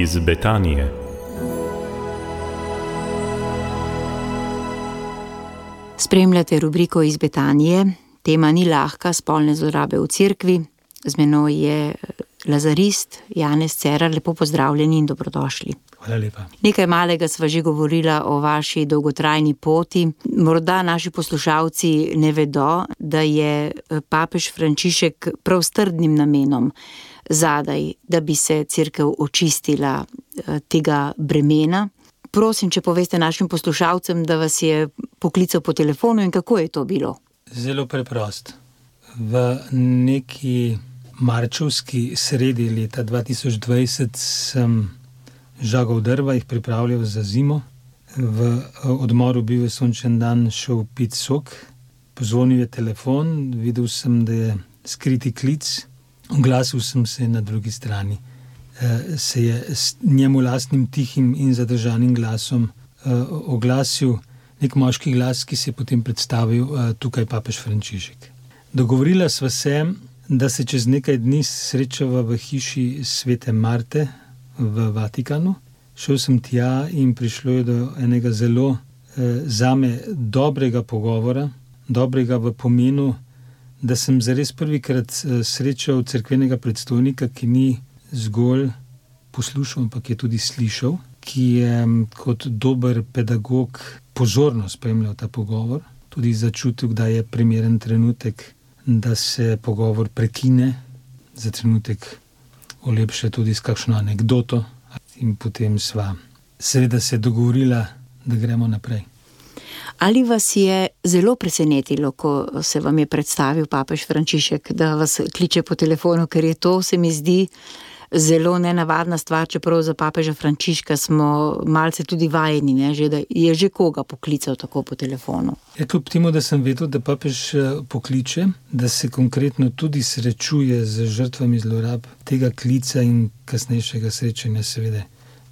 iz Betanije. Spremljate rubriko iz Betanije. Tema ni lahka, spolne zlorabe v cerkvi. Z menoj je Lazarist, Janez Cerar, lepo pozdravljeni in dobrodošli. Hvala lepa. Nekaj malega sva že govorila o vaši dolgotrajni poti. Morda naši poslušalci ne vedo, da je papež Frančišek prav s trdnim namenom zadaj, da bi se crkva očistila tega bremena. Prosim, če poveste našim poslušalcem, da vas je poklical po telefonu in kako je to bilo. Zelo preprost. V neki marčevski sredi leta 2020 sem žagal drva, jih pripravljal za zimo. V odmoru bil je sončen dan, šel pit sok, pozvonil je telefon, videl sem, da je skriti klic, oglasil sem se na drugi strani. Se je s njemu lastnim tihim in zadržanim glasom oglasil neki moški glas, ki se je potem predstavil tukaj papež Frančišek. Dogovorila sva se, da se čez nekaj dni srečava v hiši svete Marte v Vatikanu. Šel sem tja in prišlo je do enega zelo zame dobrega pogovora, dobrega v pomenu, da sem zares prvikrat srečal cerkvenega predstojnika, ki ni zgolj poslušal, ampak je tudi slišal, ki je kot dober pedagog pozorno spremljal ta pogovor, tudi začutil, kdaj je primeren trenutek, da se pogovor prekine, za trenutek olepša tudi s kakšno anekdoto, in potem sva seveda se dogovorila, da gremo naprej. Ali vas je zelo presenetilo, ko se vam je predstavil papež Frančišek, da vas kliče po telefonu, ker je to, se mi zdi, zelo nenavadna stvar, čeprav za papeža Frančiška smo malce tudi vajeni, ne, že da je že koga poklical tako po telefonu. Ja, kljub temu, da sem vedel, da papež pokliče, da se konkretno tudi srečuje z žrtvami zlorab, tega klica in kasnejšega srečanja seveda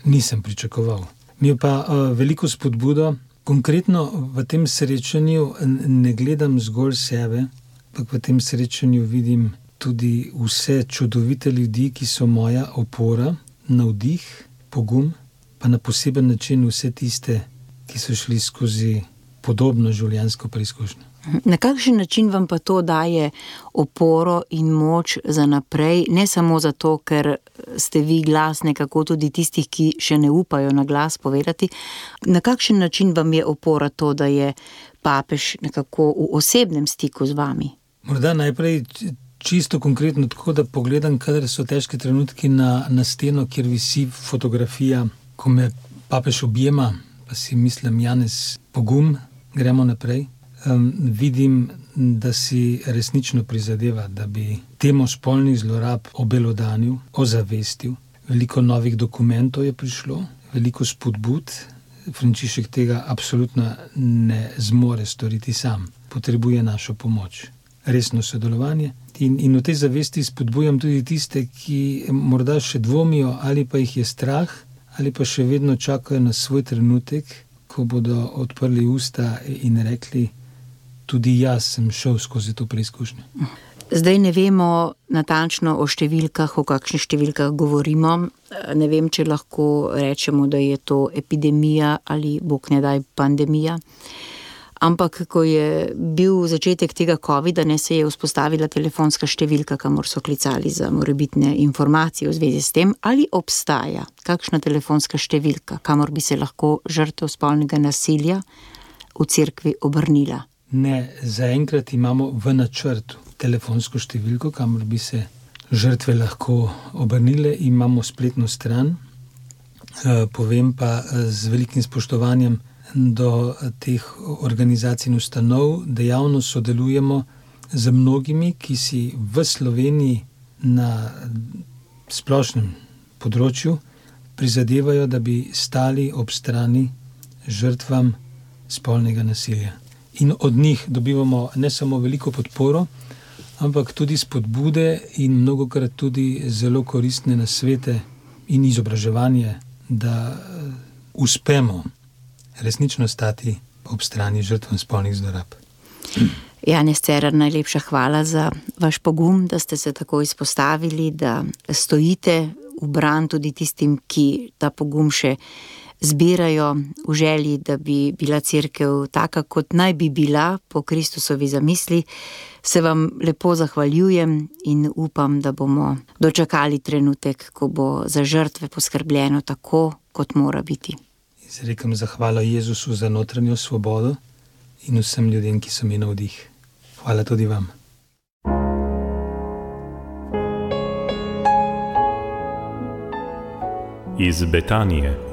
nisem pričakoval. Mi je pa veliko spodbudo, konkretno v tem srečanju ne gledam zgolj sebe, ampak v tem srečanju vidim tudi vse čudovite ljudi, ki so moja opora, navdih, pogum, pa na poseben način vse tiste, ki so šli skozi podobno življenjsko preizkušnjo. Na kakšen način vam pa to daje oporo in moč za naprej, ne samo zato, ker ste vi glas nekako tudi tistih, ki še ne upajo na glas povedati. Na kakšen način vam je opora to, da je papež nekako v osebnem stiku z vami? Morda najprej čisto konkretno tako, da pogledam, kadar so težki trenutki na, na steno, kjer visi fotografija, ko me papež objema, pa si mislim, Janez, pogum, gremo naprej. vidim, da si resnično prizadeva, da bi temo spolnih zlorab obelodanil, ozavestil. Veliko novih dokumentov je prišlo, veliko spodbud. Frančišek tega absolutno ne zmore storiti sam. Potrebuje našo pomoč. Resno sodelovanje. In, in v tej zavesti spodbujam tudi tiste, ki morda še dvomijo, ali pa jih je strah, ali pa še vedno čakajo na svoj trenutek, ko bodo odprli usta in rekli: "Tudi jaz sem šel skozi to preizkušnjo." Zdaj ne vemo natančno o številkah, o kakšnih številkah govorimo. Ne vem, če lahko rečemo, da je to epidemija ali, bog ne daj, pandemija. Ampak ko je bil začetek tega covida, ne, se je vzpostavila telefonska številka, kamor so klicali za morebitne informacije v zvezi s tem. Ali obstaja kakšna telefonska številka, kamor bi se lahko žrtev spolnega nasilja v cerkvi obrnila? Ne, zaenkrat imamo v načrtu telefonsko številko, kamor bi se žrtve lahko obrnile, imamo spletno stran. povem pa z velikim spoštovanjem do teh organizacij in ustanov, dejavno sodelujemo z mnogimi, ki si v Sloveniji na splošnem področju prizadevajo, da bi stali ob strani žrtvam spolnega nasilja. In od njih dobivamo ne samo veliko podporo, ampak tudi spodbude in mnogokrat tudi zelo koristne nasvete in izobraževanje, da uspemo resnično stati ob strani žrtvam spolnih zlorab. Janez Cerar, najlepša hvala za vaš pogum, da ste se tako izpostavili, da stojite v bran tudi tistim, ki ta pogum še zbirajo v želji, da bi bila crkva taka, kot naj bi bila po Kristusovi zamisli. Se vam lepo zahvaljujem in upam, da bomo dočakali trenutek, ko bo za žrtve poskrbljeno tako, kot mora biti. Izrekam zahvalo Jezusu za notranjo svobodo in vsem ljudem, ki so mi na vdih. Hvala tudi vam. Iz Betanije.